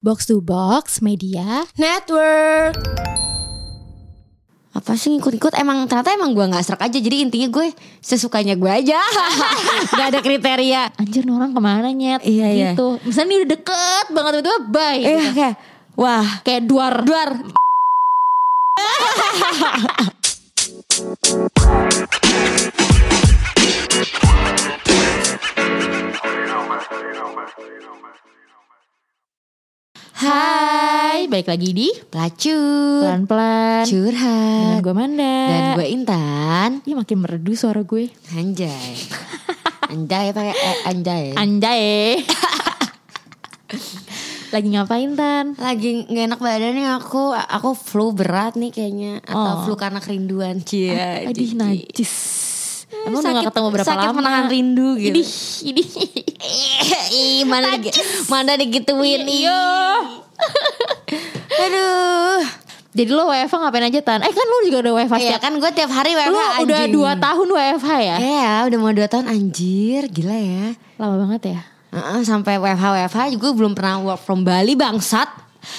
Box to Box Media Network. Apa sih ngikut-ngikut? Emang ternyata emang gue nggak serak aja. Jadi intinya gue sesukanya gue aja. Nggak ada kriteria. Anjir nih orang ke mana nyet? Iya, iya. gitu. Misalnya ini udah deket banget itu bye eh gitu. kayak wah. Kayak duar. Duar Hai Balik lagi di pelacur. Pelan-pelan. Dengan curhat gue Manda. Dan gue Intan. Ih makin merdu suara gue. Anjay. Anjay pakai eh, anjay. Anjay. Lagi ngapain Tan? lagi nggak enak badan nih aku. Aku flu berat nih kayaknya. Oh. atau flu karena kerinduan. Cia Aduh najis Emang udah sakit, gak ketemu berapa sakit lama? menahan rindu gitu Ini, ini Ih, mana di, mana digituin Iya. Aduh. Jadi lo WFH ngapain aja Tan? Eh kan lo juga udah WFH Iya kan gue tiap hari WFH Lo anjing. udah 2 tahun WFH ya? Iya, udah mau 2 tahun anjir, gila ya. Lama banget ya? Heeh, sampai WFH WFH juga belum pernah work from Bali bangsat.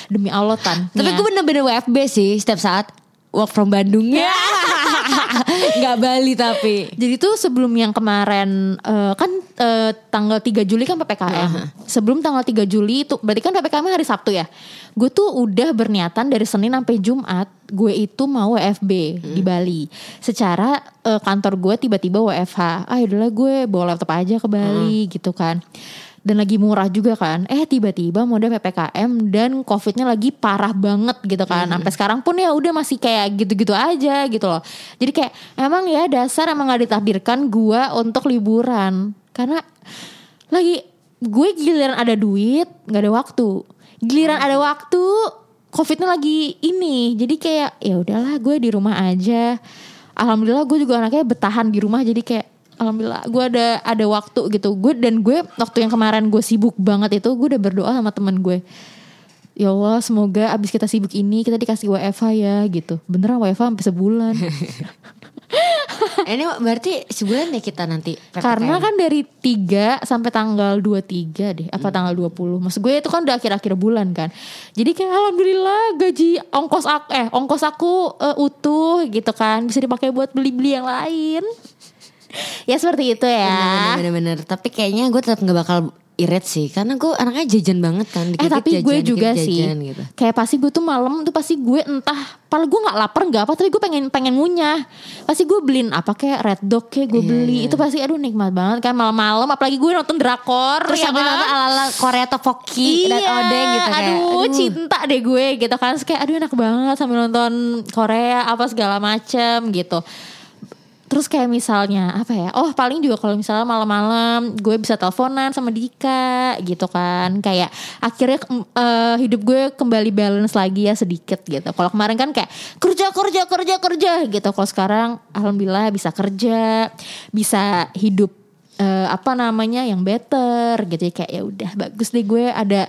Demi Allah Tan Tapi ya. gue bener-bener WFB sih setiap saat work from Bandungnya. Gak Bali tapi. Jadi tuh sebelum yang kemarin eh, kan eh, tanggal 3 Juli kan PPKM. Sebelum tanggal 3 Juli itu berarti kan PPKM hari Sabtu ya. Gue tuh udah berniatan dari Senin sampai Jumat gue itu mau WFB di Bali. Secara eh, kantor gue tiba-tiba WFH. Ah yaudahlah gue bawa laptop aja ke Bali gitu kan. Dan lagi murah juga kan. Eh tiba-tiba ada PPKM dan Covidnya lagi parah banget gitu kan. Sampai sekarang pun ya udah masih kayak gitu-gitu aja gitu loh. Jadi kayak emang ya dasar emang gak ditakdirkan gue untuk liburan. Karena lagi gue giliran ada duit nggak ada waktu. Giliran ada waktu Covidnya lagi ini. Jadi kayak ya udahlah gue di rumah aja. Alhamdulillah gue juga anaknya bertahan di rumah jadi kayak Alhamdulillah. Gue ada ada waktu gitu. Gue dan gue waktu yang kemarin gue sibuk banget itu gue udah berdoa sama temen gue ya Allah semoga abis kita sibuk ini kita dikasih WFH ya gitu. Beneran WFH sampai sebulan. Ini berarti sebulan ya kita nanti PPKM. karena kan dari 3 sampai tanggal 23 deh apa tanggal 20 maksud gue itu kan udah akhir-akhir bulan kan. Jadi kayak alhamdulillah gaji ongkos aku eh ongkos aku eh, utuh gitu kan. Bisa dipakai buat beli-beli yang lain ya seperti itu ya. Bener-bener Tapi kayaknya gue tetap gak bakal irit sih. Karena gue anaknya jajan banget kan Eh Dikit-dikit tapi jajan, gue dikit juga sih. jajan gitu. Kayak pasti gue tuh malam tuh pasti gue entah Padahal gue gak lapar gak apa Tapi gue pengen pengen ngunyah. Pasti gue beliin apa kayak red dog kayak gue Iya, beli. Itu pasti aduh nikmat banget kan malam-malam. Apalagi gue nonton drakor Terus ya kan? nonton ala-ala Korea dan Iya, odeng gitu kayak aduh, cinta deh gue gitu kan. Terus kayak aduh enak banget sambil nonton Korea apa segala macem gitu Terus kayak misalnya apa ya? Oh paling juga kalau misalnya malam-malam gue bisa teleponan sama Dika gitu kan. Kayak akhirnya eh, hidup gue kembali balance lagi ya sedikit gitu. Kalau kemarin kan kayak kerja kerja kerja kerja gitu. Kalau sekarang alhamdulillah bisa kerja, bisa hidup eh, apa namanya yang better gitu. Kayak ya udah bagus deh gue ada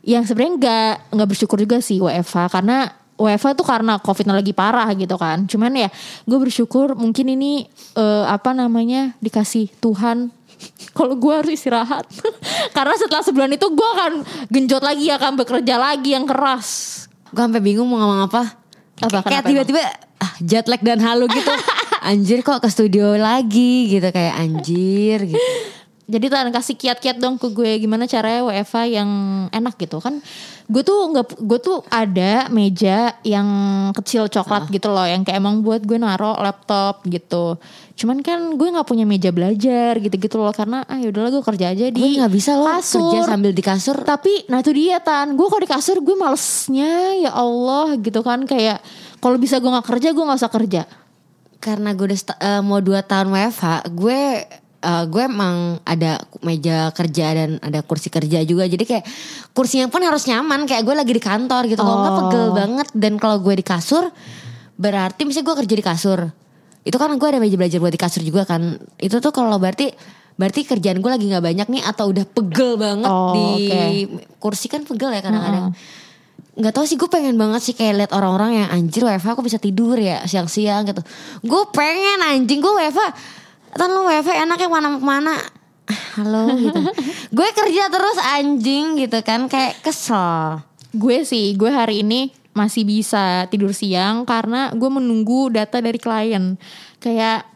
yang sebenarnya nggak nggak bersyukur juga sih WFH karena WFH tuh karena COVID lagi parah gitu kan. Cuman ya gue bersyukur mungkin ini eh, apa namanya dikasih Tuhan. Kalau gue harus istirahat. karena setelah sebulan itu gue akan genjot lagi akan bekerja lagi yang keras. Gue sampai bingung mau ngomong apa Apa, Kayak tiba-tiba ah, jet lag dan halu gitu Anjir kok ke studio lagi gitu Kayak anjir gitu Jadi Tan kasih kiat-kiat dong ke gue gimana caranya WFH yang enak gitu kan. Gue tuh nggak gue tuh ada meja yang kecil coklat gitu loh yang kayak emang buat gue naro laptop gitu. Cuman kan gue nggak punya meja belajar gitu-gitu loh karena ah yaudahlah gue kerja aja di Gue gak bisa loh kasur. kerja sambil di kasur Tapi nah itu dia Tan Gue kalau di kasur gue malesnya Ya Allah gitu kan Kayak Kalau bisa gue gak kerja Gue gak usah kerja karena gue udah eh, mau 2 tahun WFH, gue eh, gue emang ada meja kerja dan ada kursi kerja juga. Jadi kayak kursinya pun harus nyaman kayak gue lagi di kantor gitu. Kalau nggak Oh. pegel banget dan kalau gue di kasur berarti misalnya gue kerja di kasur. Itu kan gue ada meja belajar buat di kasur juga kan. Itu tuh kalau berarti berarti kerjaan gue lagi nggak banyak nih atau udah pegel banget Oh, di oke. kursi kan pegel ya kadang-kadang. nggak tahu sih gue pengen banget sih kayak lihat orang-orang yang anjir WFH aku bisa tidur ya siang-siang gitu. Gue pengen anjing gue WFH. Tan lo WFH enak ya mana mana halo gitu. gue kerja terus anjing gitu kan kayak kesel. Gue sih, gue hari ini masih bisa tidur siang karena gue menunggu data dari klien. Kayak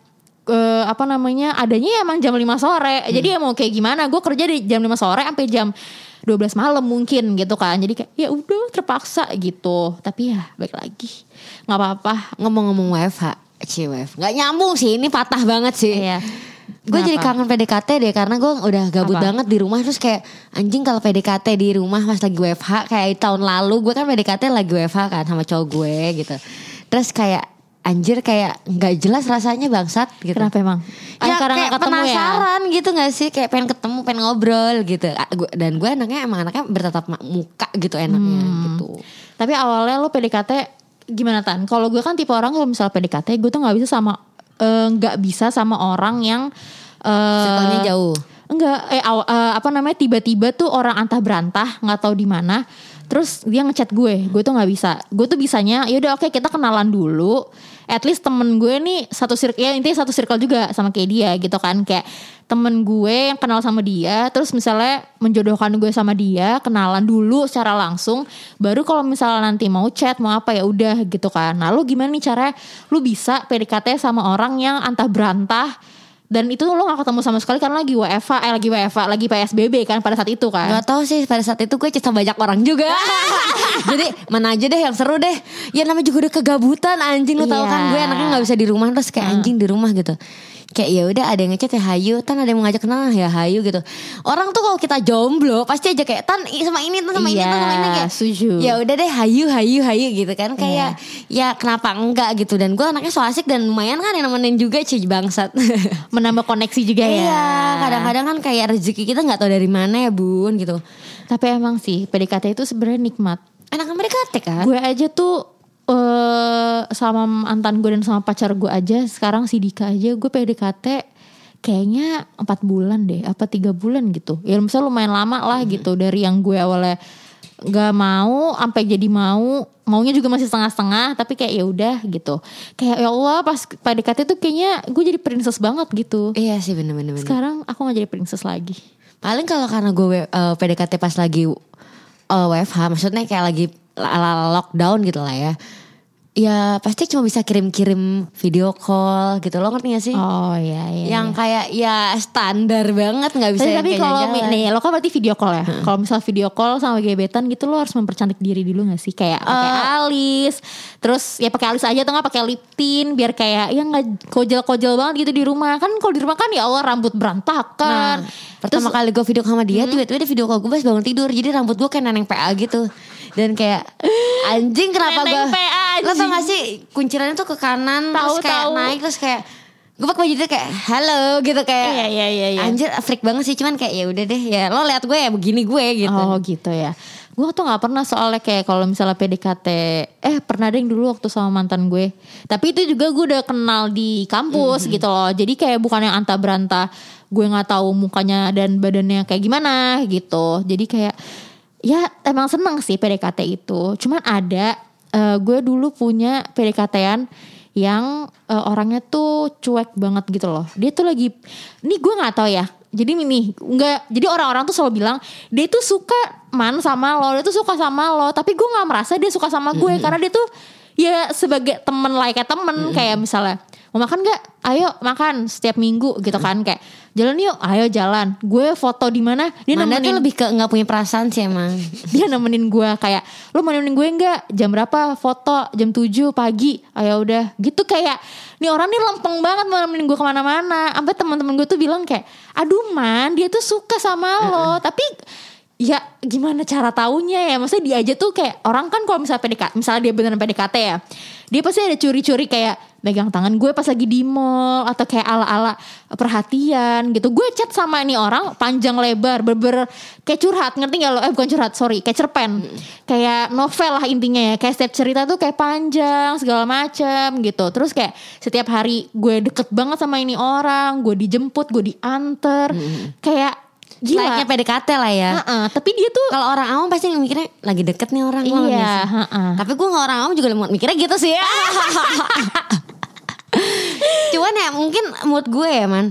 eh, apa namanya? Adanya ya emang jam 5 sore. Jadi ya mau kayak gimana? Gue kerja di jam 5 sore sampai jam 12 malam mungkin gitu kan. Jadi kayak ya udah terpaksa gitu. Tapi ya baik lagi. nggak apa-apa. Ngomong-ngomong WFH, Cie WFH. Gak nyambung sih, ini patah banget sih. Iya. Gue jadi kangen PDKT deh karena gue udah gabut Apa? banget di rumah terus kayak anjing kalau PDKT di rumah pas lagi WFH kayak tahun lalu gue kan PDKT lagi WFH kan sama cowok gue gitu. Terus kayak anjir kayak nggak jelas rasanya bangsat gitu. Kenapa emang? Ah, Ya karena kayak ya? penasaran gitu gak sih Kayak pengen ketemu, pengen ngobrol gitu Dan gue anaknya emang anaknya bertatap muka gitu enaknya Hmm. gitu Tapi awalnya lo PDKT gimana tan? Kalau gue kan tipe orang kalau misalnya PDKT gue tuh nggak bisa sama eh, nggak bisa sama orang yang eh, Circle-nya jauh Enggak, eh aw- eh, apa namanya tiba-tiba tuh orang antah berantah nggak tahu di mana. Terus dia ngechat gue, gue tuh nggak bisa. Gue tuh bisanya, ya udah oke kita kenalan dulu. At least temen gue nih satu circle, ya intinya satu circle juga sama kayak dia gitu kan. Kayak temen gue yang kenal sama dia, terus misalnya menjodohkan gue sama dia, kenalan dulu secara langsung. Baru kalau misalnya nanti mau chat mau apa ya udah gitu kan. Nah lu gimana nih caranya? Lu bisa PDKT sama orang yang antah berantah dan itu lo gak ketemu sama sekali karena lagi WFA, eh lagi WFA, lagi PSBB kan pada saat itu kan. Gak tau sih pada saat itu gue cerita banyak orang juga. Jadi mana aja deh yang seru deh. Ya namanya juga udah kegabutan anjing Lu tau Iya. kan gue anaknya gak bisa di rumah Terus kayak anjing di rumah gitu. Kayak ya udah ada yang ngechat ya hayu. Tan ada yang mau ngajak kenal ya hayu gitu. Orang tuh kalau kita jomblo Pasti aja kayak Tan sama ini Tan sama ini Iya, Tan sama ini kayak setuju. Ya udah deh hayu hayu hayu gitu kan. Kayak ya kenapa enggak? gitu. Dan gue anaknya so asik dan lumayan kan yang nemenin juga Cie bangsat Menambah koneksi juga ya. Iya kadang-kadang kan kayak rezeki kita nggak tahu dari mana ya bun gitu Tapi emang sih PDKT itu sebenarnya nikmat. Enak mereka kan Gue aja tuh eh sama mantan gue dan sama pacar gue aja sekarang si Dika aja gue PDKT kayaknya empat bulan deh apa tiga bulan gitu ya misalnya lumayan lama lah gitu dari yang gue awalnya nggak mau sampai jadi mau maunya juga masih setengah-setengah tapi kayak ya udah gitu. Kayak ya Allah pas PDKT tuh kayaknya gue jadi princess banget gitu. Iya sih bener-bener bener. sekarang aku nggak jadi princess lagi. Paling kalau karena gue uh, PDKT pas lagi uh, WFH Maksudnya kayak lagi lockdown gitu lah ya Ya pasti cuma bisa kirim-kirim video call gitu Lo ngerti gak sih? oh iya iya yang kayak ya standar banget nggak bisa Tapi, tapi kalau nih lo kan berarti video call ya. Kalau misal video call sama gebetan gitu lo harus mempercantik diri dulu gak sih? Kayak pakai Eh. alis, terus ya pakai alis aja atau nggak pakai lip tint biar kayak ya nggak kojel-kojel banget gitu di rumah. Kan kalau di rumah kan ya Allah rambut berantakan. Nah, pertama kali gue video sama dia tiba-tiba dia video call gue pas bangun tidur jadi rambut gue kayak neneng PA gitu dan kayak anjing kenapa gue lo tau gak sih kuncirannya tuh ke kanan Tahu, terus kayak tahu. naik terus kayak gue pakai baju itu kayak halo gitu kayak Iya, iya, iya, iya. anjir freak banget sih cuman kayak ya udah deh ya lo lihat gue ya begini gue gitu Oh gitu ya. Gue tuh nggak pernah soalnya kayak kalau misalnya PDKT, eh pernah deh yang dulu waktu sama mantan gue. Tapi itu juga gue udah kenal di kampus gitu loh. Jadi kayak bukan yang anta berantah. Gue nggak tahu mukanya dan badannya kayak gimana gitu. Jadi kayak ya emang seneng sih PDKT itu. Cuman ada eh, gue dulu punya PDKT-an yang eh, orangnya tuh cuek banget gitu loh. Dia tuh lagi, ini gue nggak tahu ya. Jadi ini nggak, jadi orang-orang tuh selalu bilang dia tuh suka man sama lo, dia tuh suka sama lo. Tapi gue nggak merasa dia suka sama gue karena dia tuh ya sebagai temen lah kayak temen kayak misalnya mau makan nggak? Ayo makan setiap minggu gitu kan kayak jalan yuk, ayo jalan. Gue foto di mana? Dia Manda nemenin. tuh lebih ke nggak punya perasaan sih emang. Dia nemenin gue kayak lu mau nemenin gue nggak? Jam berapa? Foto jam 7 pagi. Ayo udah. Gitu kayak nih orang nih lempeng banget mau nemenin gue ke mana-mana. Sampai teman-teman gue tuh bilang kayak aduh man dia tuh suka sama lo. Tapi ya gimana cara taunya ya? Maksudnya dia aja tuh kayak orang kan kalau misalnya PDKT misalnya dia beneran PDKT ya dia pasti ada curi-curi kayak megang tangan gue pas lagi di mall atau kayak ala-ala perhatian gitu. Gue chat sama ini orang panjang lebar berber kayak curhat ngerti gak lo? Eh bukan curhat sorry kayak cerpen. Kayak novel lah intinya ya kayak setiap cerita tuh kayak panjang segala macem gitu. Terus kayak setiap hari gue deket banget sama ini orang gue dijemput gue diantar. Kayak gila Layaknya PDKT lah ya Heeh, tapi dia tuh Kalau orang awam pasti mikirnya lagi deket nih orang Iya, nggak sih? heeh. Tapi gue gak orang awam juga mikirnya gitu sih Cuman ya mungkin mood gue ya man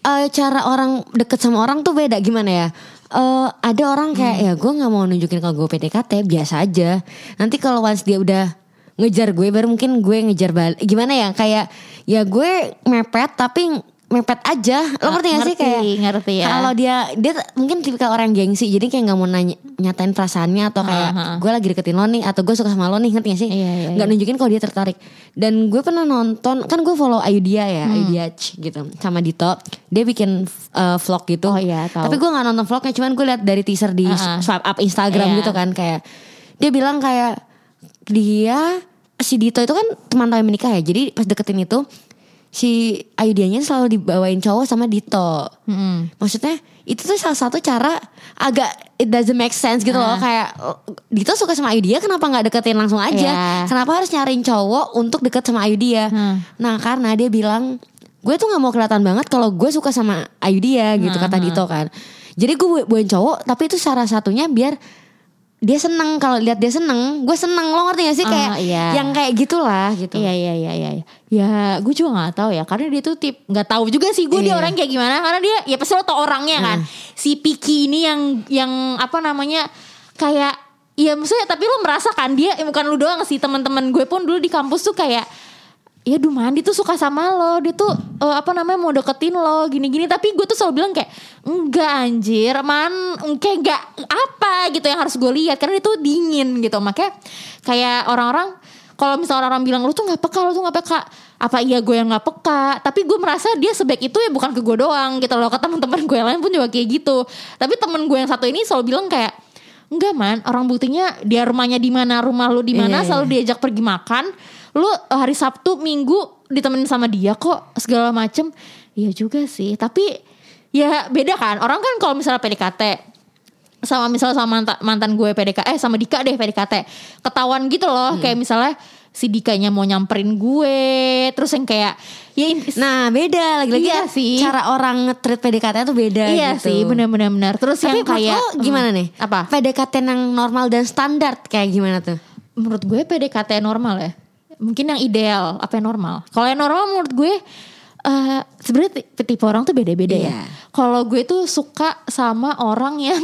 eh, cara orang deket sama orang tuh beda gimana ya? Eh, ada orang kayak Hmm. ya gue nggak mau nunjukin kalau gue PDKT biasa aja. Nanti kalau once dia udah ngejar gue baru mungkin gue ngejar balik. Gimana ya? Kayak ya gue mepet tapi mepet aja. Lo ngerti gak sih Ah, kayak ngerti ya. Kalau dia dia mungkin tipikal orang gengsi jadi kayak nggak mau nanya nyatain perasaannya atau kayak Ah, ah. gue lagi deketin lo nih atau gue suka sama lo nih ngerti gak sih? Iya, iya, Nggak nunjukin kalau dia tertarik. Dan gue pernah nonton kan gue follow Ayudia ya, Hmm. Ayudia Ch, gitu sama Dito. Dia bikin uh, vlog gitu. Oh iya, tahu. Tapi gue nggak nonton vlognya, cuman gue lihat dari teaser di Ah, ah. swipe up Instagram Iya. gitu kan kayak dia bilang kayak dia si Dito itu kan teman tahu yang menikah ya. Jadi pas deketin itu si Ayudianya selalu dibawain cowok sama Dito. Mm-mm. Maksudnya itu tuh salah satu cara agak it doesn't make sense gitu loh Ah. kayak Dito suka sama Ayu dia kenapa nggak deketin langsung aja Iya. kenapa harus nyariin cowok untuk deket sama Ayu dia Hmm. nah karena dia bilang gue tuh nggak mau kelihatan banget kalau gue suka sama Ayu dia gitu Hmm, kata Dito kan jadi gue bu- buain cowok tapi itu salah satunya biar dia seneng kalau lihat dia seneng gue seneng lo ngerti gak sih Ah, kayak iya. yang kayak gitulah gitu Iya iya iya iya. Ya gue juga nggak tahu ya karena dia tuh tip nggak tahu juga sih gue dia Iya. orang kayak gimana karena dia ya pasti lo tau orangnya kan. Si Piki ini yang yang apa namanya kayak ya maksudnya tapi lo merasakan dia eh, bukan lu doang sih teman-teman gue pun dulu di kampus tuh kayak ya duh man dia tuh suka sama lo. Dia tuh eh, apa namanya mau deketin lo gini-gini. Tapi gue tuh selalu bilang kayak enggak anjir man kayak enggak apa gitu yang harus gue lihat. Karena dia tuh dingin gitu. Makanya kayak orang-orang kalau misalnya orang-orang bilang lu tuh nggak peka lu tuh nggak peka. Apa iya gue yang nggak peka? Tapi gue merasa dia sebaik itu ya bukan ke gue doang gitu loh. Ke teman-teman gue lain pun juga kayak gitu. Tapi temen gue yang satu ini selalu bilang kayak Enggak man, orang buktinya dia rumahnya di mana, rumah lu di mana, Iya, selalu diajak pergi makan. Lu eh, hari Sabtu, Minggu ditemenin sama dia kok segala macem. Iya juga sih, tapi ya beda kan. Orang kan kalau misalnya PDKT sama misalnya sama mantan, mantan gue PDKT eh sama Dika deh PDKT ketahuan gitu loh Hmm. kayak misalnya si Dikanya mau nyamperin gue terus yang kayak ya Nah beda lagi-lagi Iya kan sih. cara orang nge-treat PDKT tuh beda iya gitu. sih benar-benar benar terus Tapi yang kayak lo gimana Hmm, nih? apa PDKT yang normal dan standar kayak gimana tuh? menurut gue PDKT normal ya mungkin yang ideal apa yang normal kalau yang normal menurut gue eh sebenarnya ti- tipe orang tuh beda-beda ya Iya. kalau gue tuh suka sama orang yang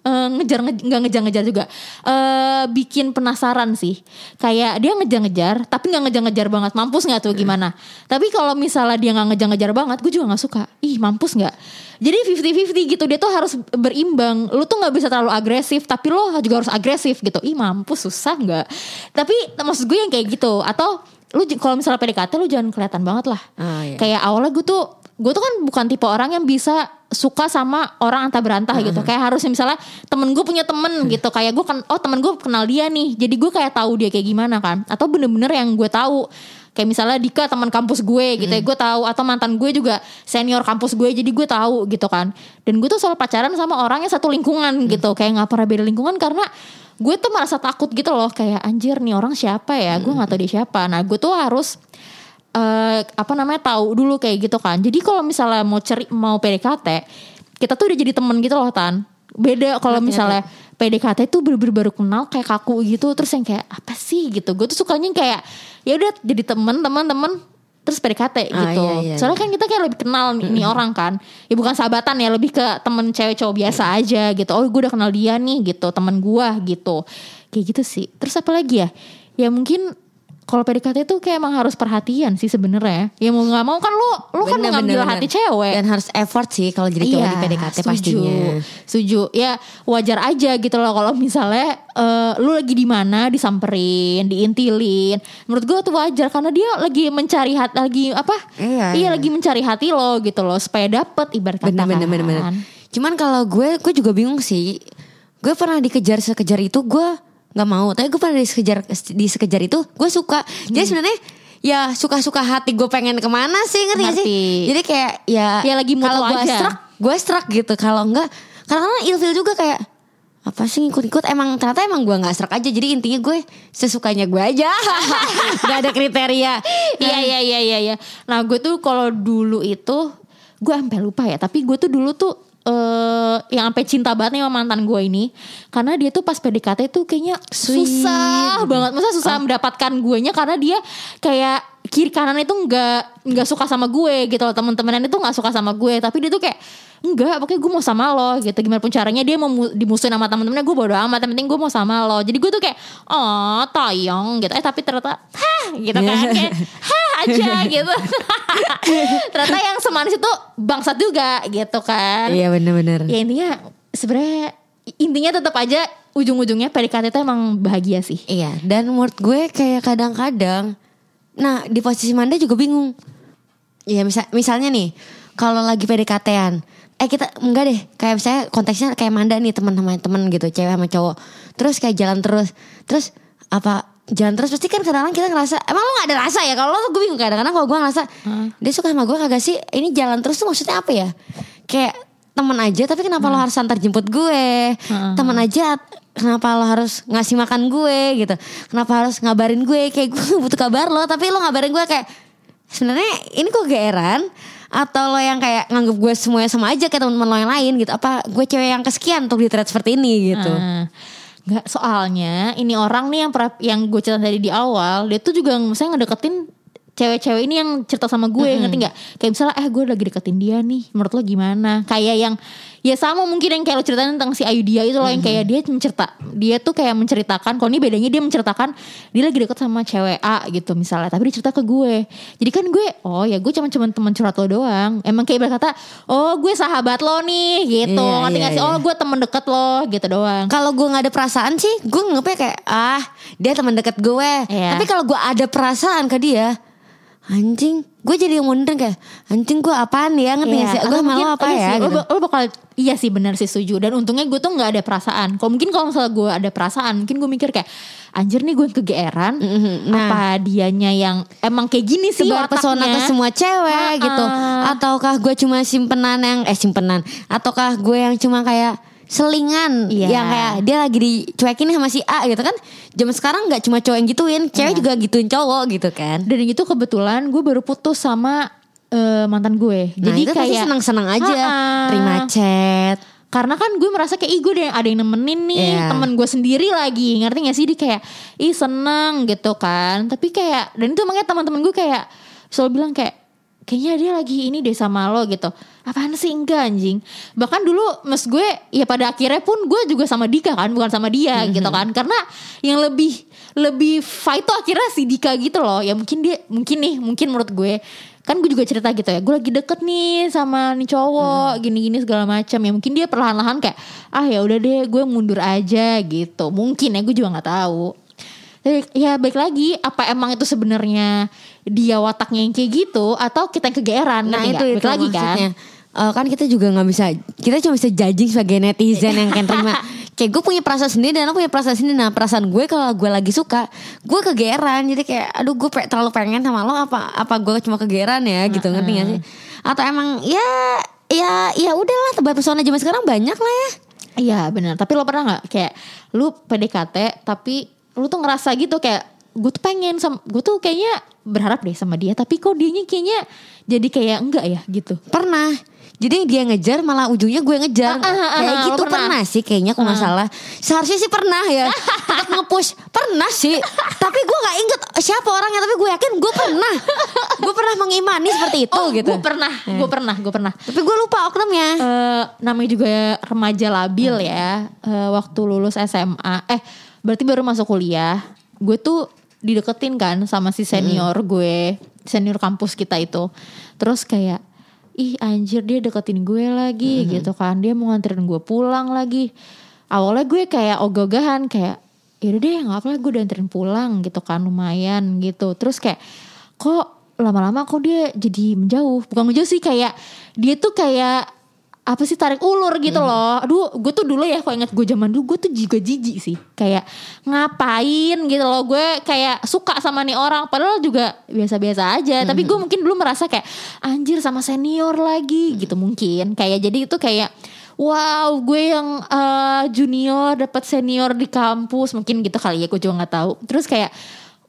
eh, ngejar nge- nggak ngejar-ngejar juga. Eh bikin penasaran sih. Kayak dia ngejar-ngejar tapi nggak ngejar-ngejar banget. Mampus nggak tuh gimana? Tapi kalau misalnya dia nggak ngejar-ngejar banget gue juga nggak suka. Ih mampus nggak? Jadi 50-50 gitu dia tuh harus berimbang. Lu tuh nggak bisa terlalu agresif tapi lo juga harus agresif gitu. Ih mampus susah nggak? Tapi maksud gue yang kayak gitu atau lu kalau misalnya PDKT lu jangan kelihatan banget lah. Oh, iya. kayak awalnya gue tuh gue tuh kan bukan tipe orang yang bisa suka sama orang antah berantah gitu. Kayak harusnya misalnya temen gue punya temen gitu. Kayak gue kan oh temen gue kenal dia nih. Jadi gue kayak tahu dia kayak gimana kan. Atau bener-bener yang gue tahu. Kayak misalnya Dika teman kampus gue gitu ya. Gue tahu. Atau mantan gue juga senior kampus gue. Jadi gue tahu gitu kan. Dan gue tuh selalu pacaran sama orang yang satu lingkungan gitu. Kayak nggak pernah beda lingkungan karena gue tuh merasa takut gitu loh. Kayak anjir nih orang siapa ya? Gue nggak tahu dia siapa. Nah gue tuh harus eh apa namanya tahu dulu kayak gitu kan. Jadi kalau misalnya mau ceri mau PDKT, kita tuh udah jadi temen gitu loh Tan. Beda kalau misalnya PDKT itu bener-bener baru kenal kayak kaku gitu terus yang kayak apa sih gitu. Gue tuh sukanya kayak ya udah jadi temen teman-teman terus PDKT Ah, gitu. iya, iya, Soalnya kan kita kayak lebih kenal nih, nih orang kan. Ya bukan sahabatan ya, lebih ke temen cewek cowok biasa aja gitu. Oh, gue udah kenal dia nih gitu, temen gua gitu. Kayak gitu sih. Terus apa lagi ya? Ya mungkin kalau PDKT itu kayak emang harus perhatian sih sebenarnya. Ya mau nggak mau kan lu lu kan Bener, mengambil bener, bener. hati cewek. Dan harus effort sih kalau jadi cowok di PDKT setuju. pastinya. Setuju. Ya wajar aja gitu loh kalau misalnya eh, lu lagi di mana disamperin, diintilin. Menurut gue tuh wajar karena dia lagi mencari hati lagi apa? Iya, iya iya. lagi mencari hati lo gitu loh supaya dapet ibarat kata Bener bener bener bener. kan. Cuman kalau gue gue juga bingung sih. Gue pernah dikejar sekejar itu gue nggak mau. Tapi gue pernah disekejar di sekejar itu gue suka. Jadi Hmm. sebenarnya ya suka-suka hati gue pengen ke mana sih ngerti gak sih? Jadi kayak ya Ya lagi kalau gue struck gue struck gitu. Kalau enggak kadang-kadang ilfil juga kayak apa sih ngikut-ikut emang ternyata emang gue nggak serak aja jadi intinya gue sesukanya gue aja nggak ada kriteria Iya iya iya iya iya. Nah, gue tuh kalau dulu itu gue sampai lupa ya, tapi gue tuh dulu tuh eh yang sampai cinta banget nih sama mantan gue ini. Karena dia tuh pas PDKT tuh kayaknya Sweet. susah banget. Masa susah mendapatkan guenya karena dia kayak kiri kanan itu nggak nggak suka sama gue gitu loh. Teman-temanan itu nggak suka sama gue. Tapi dia tuh kayak enggak pokoknya gue mau sama lo gitu. Gimana pun caranya dia mau mu- dimusuhin sama temen-temennya gue bodo amat. Yang penting gue mau sama lo. Jadi gue tuh kayak oh tayang gitu. Eh tapi ternyata hah gitu kan. Kayak hah aja gitu ternyata yang semanis itu bangsat juga gitu kan Iya bener-bener. ya intinya sebenarnya intinya tetap aja ujung-ujungnya PDKT itu emang bahagia sih Iya, dan menurut gue kayak kadang-kadang nah di posisi Manda juga bingung. Iya, misal misalnya nih, kalau lagi PDKT-an, eh kita enggak deh, kayak misalnya konteksnya kayak Manda nih teman sama teman gitu, cewek sama cowok. Terus kayak jalan terus. Terus apa jalan terus pasti kan kadang-kadang kita ngerasa emang lo gak ada rasa ya? Kalau lo gue bingung kadang-kadang kalau gue ngerasa dia suka sama gue kagak sih? Ini jalan terus tuh maksudnya apa ya? Kayak temen aja tapi kenapa lo harus antar jemput gue? Temen aja kenapa lo harus ngasih makan gue gitu. Kenapa harus ngabarin gue? Kayak gue butuh kabar lo tapi lo ngabarin gue kayak sebenarnya ini kok geeran? Atau lo yang kayak nganggep gue semuanya sama aja kayak teman-teman lo yang lain gitu? Apa gue cewek yang kesekian untuk di seperti ini? Gitu. Nah, nggak soalnya ini orang nih yang pra- yang gue cerita tadi di awal dia tuh juga misalnya ngedeketin cewek-cewek ini yang cerita sama gue ngerti nggak? Kayak misalnya eh gue lagi deketin dia nih menurut lo gimana? Kayak yang ya sama mungkin yang kayak lo ceritain tentang si Ayu dia itu loh yang kayak dia mencerita dia tuh kayak menceritakan kalau ini bedanya dia menceritakan dia lagi deket sama cewek A gitu misalnya tapi dia cerita ke gue. Jadi kan gue oh ya gue cuma cuma teman curhat lo doang. Emang kayak berkata oh gue sahabat lo nih gitu Iya, ngerti iya, nggak sih? iya. oh gue temen deket lo gitu doang. Kalau gue nggak ada perasaan sih, gue nganggepnya kayak ah dia teman deket gue. Iya. Tapi kalau gue ada perasaan ke dia, anjing, gue jadi yang wonder kayak anjing gue apaan ya ngerti nggak sih? Gue malu apa ya? sih, gitu. lo bakal iya sih benar sih setuju dan untungnya gue tuh nggak ada perasaan. Kalau mungkin kalau misalnya gue ada perasaan, mungkin gue mikir kayak anjir nih gue yang kegeeran. Mhm, nah. Apa dianya yang emang kayak gini sih Sebar pesona ke semua cewek Ha-ha. gitu Ataukah gue cuma simpenan yang Eh simpenan Ataukah gue yang cuma kayak Selingan Iya. Yang kayak dia lagi dicuekin sama si A gitu kan Zaman sekarang gak cuma cowok yang gituin Cewek Iya. juga gituin cowok gitu kan Dan itu kebetulan gue baru putus sama eh, mantan gue. Nah Jadi itu kayak senang-senang aja Ha-ha. Terima chat Karena kan gue merasa kayak Ih gue ada yang, ada yang nemenin nih Iya. Temen gue sendiri lagi Ngerti gak sih Dia kayak Ih seneng gitu kan Tapi kayak Dan itu makanya teman-teman gue kayak Selalu bilang kayak Kayaknya dia lagi ini deh sama lo gitu. Apaan sih? Enggak anjing. Bahkan dulu mas gue Ya pada akhirnya pun gue juga sama Dika kan Bukan sama dia Mhm. gitu kan. Karena yang lebih Lebih fight tuh akhirnya si Dika gitu loh. Ya mungkin dia Mungkin nih Mungkin menurut gue. Kan gue juga cerita gitu ya gue lagi deket nih sama nih cowok gini-gini segala macam. Ya mungkin dia perlahan-lahan kayak ah ya udah deh gue mundur aja gitu. Mungkin ya gue juga nggak tahu Ya baik lagi apa emang itu sebenarnya dia wataknya yang kayak gitu atau kita yang kegeeran Nah itu itu lagi kan? maksudnya. Eh, kan kita juga nggak bisa kita cuma bisa judging sebagai netizen yang kayak terima. Kayak gue punya perasaan sendiri dan lo punya perasaan sendiri. Nah perasaan gue kalau gue lagi suka gue kegeeran. Jadi kayak aduh gue pe- terlalu pengen sama lo apa apa gue cuma kegeeran ya gitu ngerti gak sih? Atau emang ya ya ya udahlah tebar pesona zaman sekarang banyak lah ya. Iya benar. Tapi lo pernah nggak kayak lu PDKT tapi lu tuh ngerasa gitu kayak gue tuh pengen sama gue tuh kayaknya berharap deh sama dia tapi kok dianya kayaknya jadi kayak enggak ya gitu. pernah. Jadi dia ngejar malah ujungnya gue ngejar. Ah, ah, ah, kayak ah, gitu lo pernah? pernah. sih kayaknya aku nggak salah seharusnya sih pernah ya. Tetap ngepush. Pernah sih. Tapi gue nggak inget siapa orangnya tapi gue yakin gue pernah. Gue pernah mengimani seperti itu oh gitu. gue pernah, gue pernah, gue pernah. tapi gue lupa oknumnya. Eh namanya juga remaja labil ya. Eh, waktu lulus SMA, eh berarti baru masuk kuliah. Gue tuh dideketin kan sama si senior gue, senior kampus kita itu. Terus kayak, ih anjir dia deketin gue lagi gitu kan. Dia mau nganterin gue pulang lagi. Awalnya gue kayak ogah-ogahan kayak, yaudah deh nggak apa-apa gue udah anterin pulang gitu kan lumayan gitu. Terus kayak, kok lama-lama kok dia jadi menjauh bukan menjauh sih kayak dia tuh kayak apa sih tarik ulur gitu loh. Aduh gue tuh dulu ya kalau ingat gue zaman dulu gue tuh juga jijik sih. Kayak ngapain gitu loh gue kayak suka sama nih orang. Padahal juga biasa-biasa aja. Tapi gue mungkin dulu merasa kayak anjir sama senior lagi gitu mungkin. Kayak jadi itu kayak Wow, gue yang eh, junior dapat senior di kampus. Mungkin gitu kali ya, gue juga nggak tahu. Terus kayak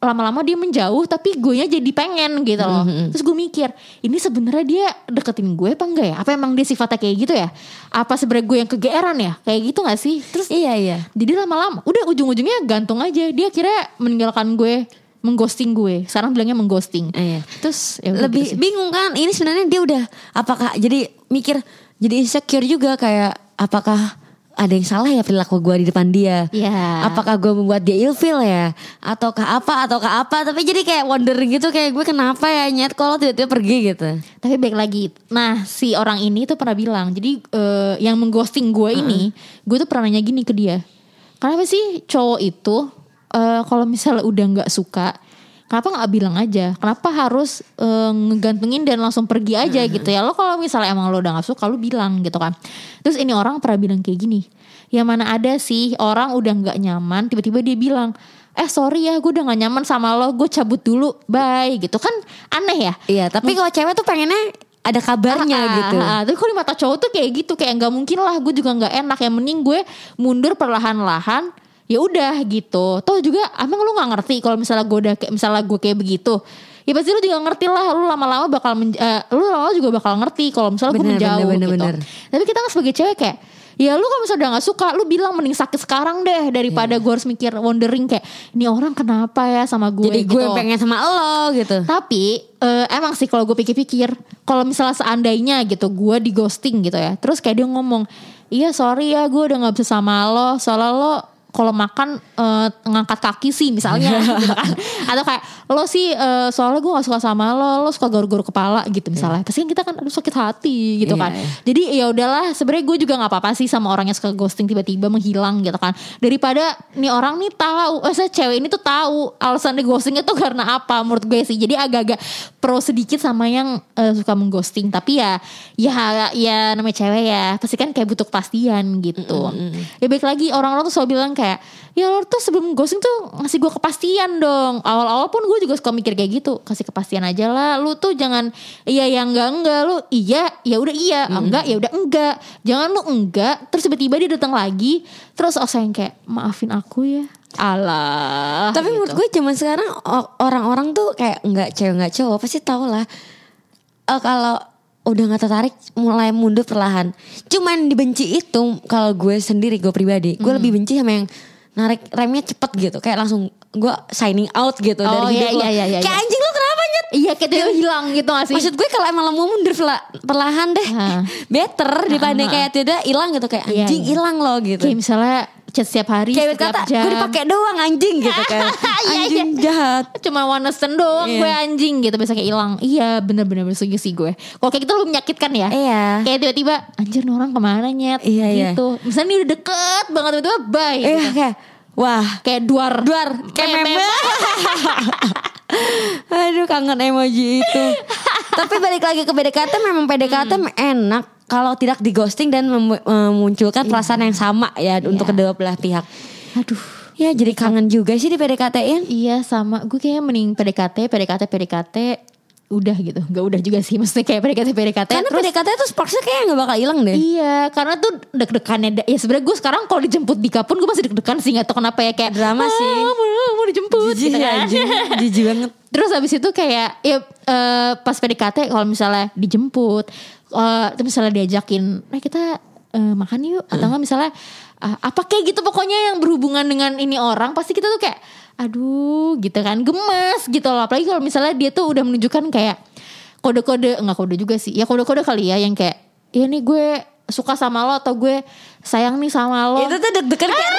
lama-lama dia menjauh tapi gue jadi pengen gitu loh. Terus gue mikir ini sebenarnya dia deketin gue apa enggak ya? Apa emang dia sifatnya kayak gitu ya? Apa sebenarnya gue yang kegeeran ya? Kayak gitu gak sih? Terus iya iya. Jadi lama-lama udah ujung-ujungnya gantung aja. Dia kira meninggalkan gue mengghosting gue. Sekarang bilangnya mengghosting. Iya. Terus ya lebih gitu sih. bingung kan? Ini sebenarnya dia udah apakah jadi mikir jadi insecure juga kayak apakah ada yang salah ya perilaku gue di depan dia Iya. apakah gue membuat dia ilfeel ya ataukah apa ataukah apa tapi jadi kayak wondering gitu kayak gue kenapa ya nyet kalau tiba-tiba pergi gitu Tapi baik lagi. Nah, si orang ini tuh pernah bilang, jadi eh, yang mengghosting gue ini, gue tuh pernah nanya gini ke dia. Kenapa sih cowok itu eh, kalau misalnya udah nggak suka, kenapa nggak bilang aja? Kenapa harus eh, ngegantungin dan langsung pergi aja gitu ya? Lo kalau misalnya emang lo udah nggak suka, lo bilang gitu kan. Terus ini orang pernah bilang kayak gini. Ya mana ada sih orang udah nggak nyaman, tiba-tiba dia bilang, eh sorry ya gue udah gak nyaman sama lo, gue cabut dulu, bye gitu kan aneh ya. iya tapi kalau cewek tuh pengennya ada kabarnya Ah, ah, gitu ah, ah. Tapi kalau di mata cowok tuh kayak gitu kayak nggak mungkin lah gue juga nggak enak yang mending gue mundur perlahan-lahan ya udah gitu. Toh juga emang lu nggak ngerti kalau misalnya gue udah kayak misalnya gue kayak begitu. Ya pasti lu juga ngerti lah lu lama-lama bakal men, eh, lu lama-lama juga bakal ngerti kalau misalnya gue Bener, menjauh bener, gitu. bener, bener. Tapi kita kan sebagai cewek kayak Ya lu kalau misalnya udah gak suka Lu bilang mending sakit sekarang deh Daripada Iya. gue harus mikir wondering kayak Ini orang kenapa ya sama gue jadi gue gitu. pengen sama lo gitu Tapi eh, emang sih kalau gue pikir-pikir, kalau misalnya seandainya gitu gue di ghosting gitu ya, terus kayak dia ngomong, iya sorry ya gue udah nggak bisa sama lo, soalnya lo kalau makan eh, ngangkat kaki sih misalnya, gitu kan. atau kayak lo sih eh, soalnya gue gak suka sama lo, lo suka garu-garu kepala gitu misalnya. Pasti kan kita kan aduh sakit hati gitu Iya, kan. iya. Jadi ya udahlah, sebenarnya gue juga nggak apa-apa sih sama orang yang suka ghosting tiba-tiba menghilang gitu kan. Daripada nih orang nih tahu, eh saya cewek ini tuh tahu alasan dia ghostingnya tuh karena apa menurut gue sih. Jadi agak-agak pro sedikit sama yang eh, suka mengghosting. Tapi ya, ya, ya namanya cewek ya, pasti kan kayak butuh kepastian gitu. Ya baik lagi orang-orang tuh selalu bilang kayak, ya lo tuh sebelum ghosting tuh ngasih gue kepastian dong. Awal-awal pun gue juga suka mikir kayak gitu, kasih kepastian aja lah. Lu tuh jangan iya ya enggak enggak lu iya ya udah iya enggak ya udah enggak. Jangan lu enggak terus tiba-tiba dia datang lagi terus oh sayang kayak maafin aku ya. Alah. Tapi menurut gue zaman sekarang orang-orang tuh kayak nggak cewek nggak cowok pasti tau lah Eh, kalau udah nggak tertarik mulai mundur perlahan. Cuman dibenci itu kalau gue sendiri gue pribadi gue lebih benci sama yang narik remnya cepet gitu kayak langsung gue signing out gitu Oh, dari iya, hidup lo. iya, iya, iya, kayak iya. anjing lo kenapa nyet Iya kayak tiba hilang gitu gak sih? Maksud gue kalau emang lo mau mundur perla- perlahan deh Hah. Better dibanding kayak tidak hilang gitu Kayak Iya, anjing iya. hilang lo gitu Kayak misalnya chat setiap hari Kayak setiap kata jam. gue dipakai doang anjing gitu kan. Iya, Anjing iya. jahat. Cuma one stand doang Iya. gue anjing gitu. Bisa kayak hilang. Iya bener-bener setuju sih gue. Kalau kayak gitu lebih menyakitkan ya? Iya. Kayak tiba-tiba Anjir nih orang ke mana nyet? Iya, iya. gitu. Misalnya ini udah deket banget Tiba-tiba bye Iya gitu. kayak Wah. Kayak duar. Duar. Kayak Meme. meme. Aduh kangen emoji itu. Tapi balik lagi ke PDKT Memang PDKT Hmm. enak Kalau tidak di ghosting dan mem- memunculkan perasaan yang sama ya Untuk Iya. kedua belah pihak. Aduh. Ya jadi kangen juga sih di PDKT-in Iya sama. Gue kayaknya mending PDKT PDKT PDKT Udah gitu. Gak udah juga sih Maksudnya kayak PDKT PDKT Karena terus- PDKT tuh sparksnya kayak gak bakal hilang deh. Iya, karena tuh deg-degannya ya sebenarnya gue sekarang kalau dijemput Dika pun gue masih deg-degan sih nggak tahu kenapa ya kayak Drama "Ah, sih." mau, mau dijemput Jijik gitu kan. Jijik banget. Terus habis itu kayak ya eh, pas PDKT kalau misalnya dijemput, eh terus misalnya diajakin, nah kita eh, makan yuk. Atau enggak misalnya ah, apa kayak gitu pokoknya yang berhubungan dengan ini orang? Pasti kita tuh kayak aduh gitu kan gemes gitu loh. Apalagi kalau misalnya dia tuh udah menunjukkan kayak kode-kode enggak kode juga sih ya kode-kode kali ya yang kayak ya nih gue suka sama lo atau gue sayang nih sama lo. Itu tuh deg-degan kayak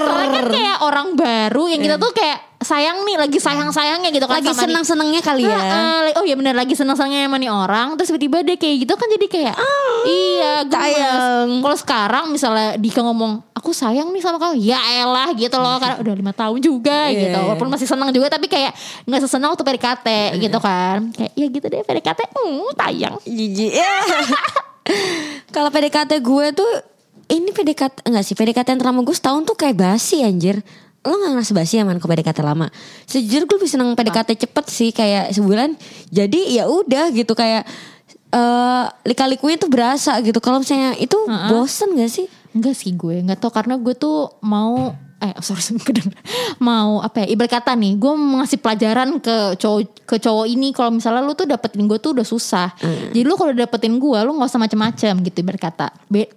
soalnya kan kayak orang baru yang kita tuh kayak sayang nih lagi sayang sayangnya gitu kan Lagi senang-senangnya kali ya Heeh, like, oh iya benar lagi senang-senangnya sama nih orang terus tiba-tiba dia kayak gitu kan jadi kayak iya gemes sayang. kalau sekarang misalnya Dika ngomong aku sayang nih sama kamu ya elah gitu loh karena udah lima tahun juga Iya, gitu iya. walaupun masih senang juga tapi kayak nggak sesenang waktu PDKT gitu kan kayak ya gitu deh PDKT hmm tayang Jijik ya. Kalau PDKT gue tuh ini PDKT enggak sih PDKT yang terlama gue setahun tuh kayak basi anjir. Lo gak ngerasa basi ya man ke PDKT lama? Sejujurnya gue lebih seneng PDKT cepet sih kayak sebulan. Jadi ya udah gitu kayak eh lika-likunya tuh berasa gitu. Kalau misalnya itu bosen gak sih? Enggak sih gue nggak tau karena gue tuh mau eh sorry sorry kedengeran. mau apa ya ibarat kata nih gue mau ngasih pelajaran ke cowok ke cowok ini kalau misalnya lu tuh dapetin gue tuh udah susah jadi lu kalau dapetin gue lu nggak usah macem-macem gitu ibarat kata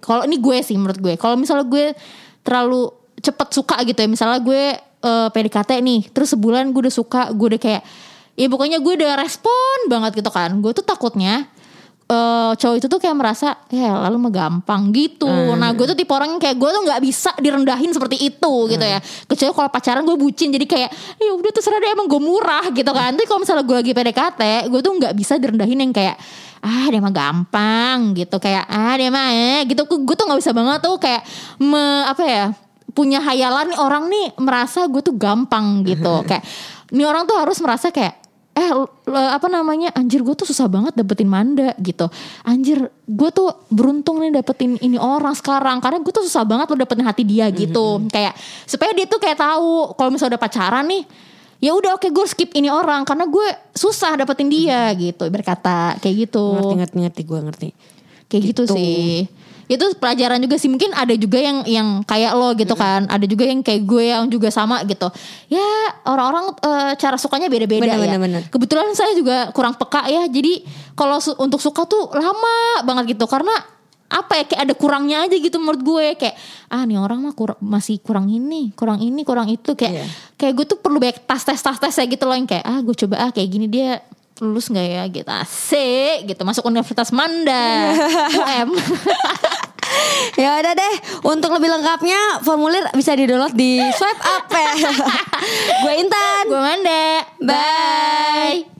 kalau ini gue sih menurut gue kalau misalnya gue terlalu cepet suka gitu ya misalnya gue eh, PDKT nih terus sebulan gue udah suka gue udah kayak ya pokoknya gue udah respon banget gitu kan gue tuh takutnya eh cowok itu tuh kayak merasa ya lalu mah gampang gitu. Nah gue tuh tipe orang yang kayak gue tuh nggak bisa direndahin seperti itu gitu ya. Kecuali kalau pacaran gue bucin jadi kayak ya udah terserah deh emang gue murah gitu kan. Tapi kalau misalnya gue lagi PDKT gue tuh nggak bisa direndahin yang kayak ah dia mah gampang gitu kayak ah dia mah eh gitu gue tuh nggak bisa banget tuh kayak me, apa ya punya hayalan nih orang nih merasa gue tuh gampang gitu. Kayak ini orang tuh harus merasa kayak eh l- l- apa namanya anjir gue tuh susah banget dapetin Manda gitu. Anjir gue tuh beruntung nih dapetin ini orang sekarang karena gue tuh susah banget lo dapetin hati dia gitu. Kayak supaya dia tuh kayak tahu kalau misalnya udah pacaran nih ya udah oke gue skip ini orang karena gue susah dapetin dia gitu berkata kayak gitu. Ngerti ngerti ngerti gue ngerti. kayak gitu, Gitu. sih itu pelajaran juga sih. Mungkin ada juga yang yang kayak lo gitu kan. Ada juga yang kayak gue yang juga sama gitu. Ya orang-orang eh, cara sukanya beda-beda Bener, ya. bener, bener. kebetulan saya juga kurang peka ya. Jadi kalau su- untuk suka tuh lama banget gitu. Karena apa ya kayak ada kurangnya aja gitu menurut gue. Kayak ah nih orang mah kur- masih kurang ini kurang ini kurang itu. Kayak Iya. kayak gue tuh perlu banyak tas tes tas tes ya gitu loh. Yang kayak ah gue coba ah kayak gini dia lulus nggak ya gitu asik gitu masuk Universitas Manda UM Ya udah deh, untuk lebih lengkapnya formulir bisa di-download di swipe up. gue Intan. gue Manda Bye.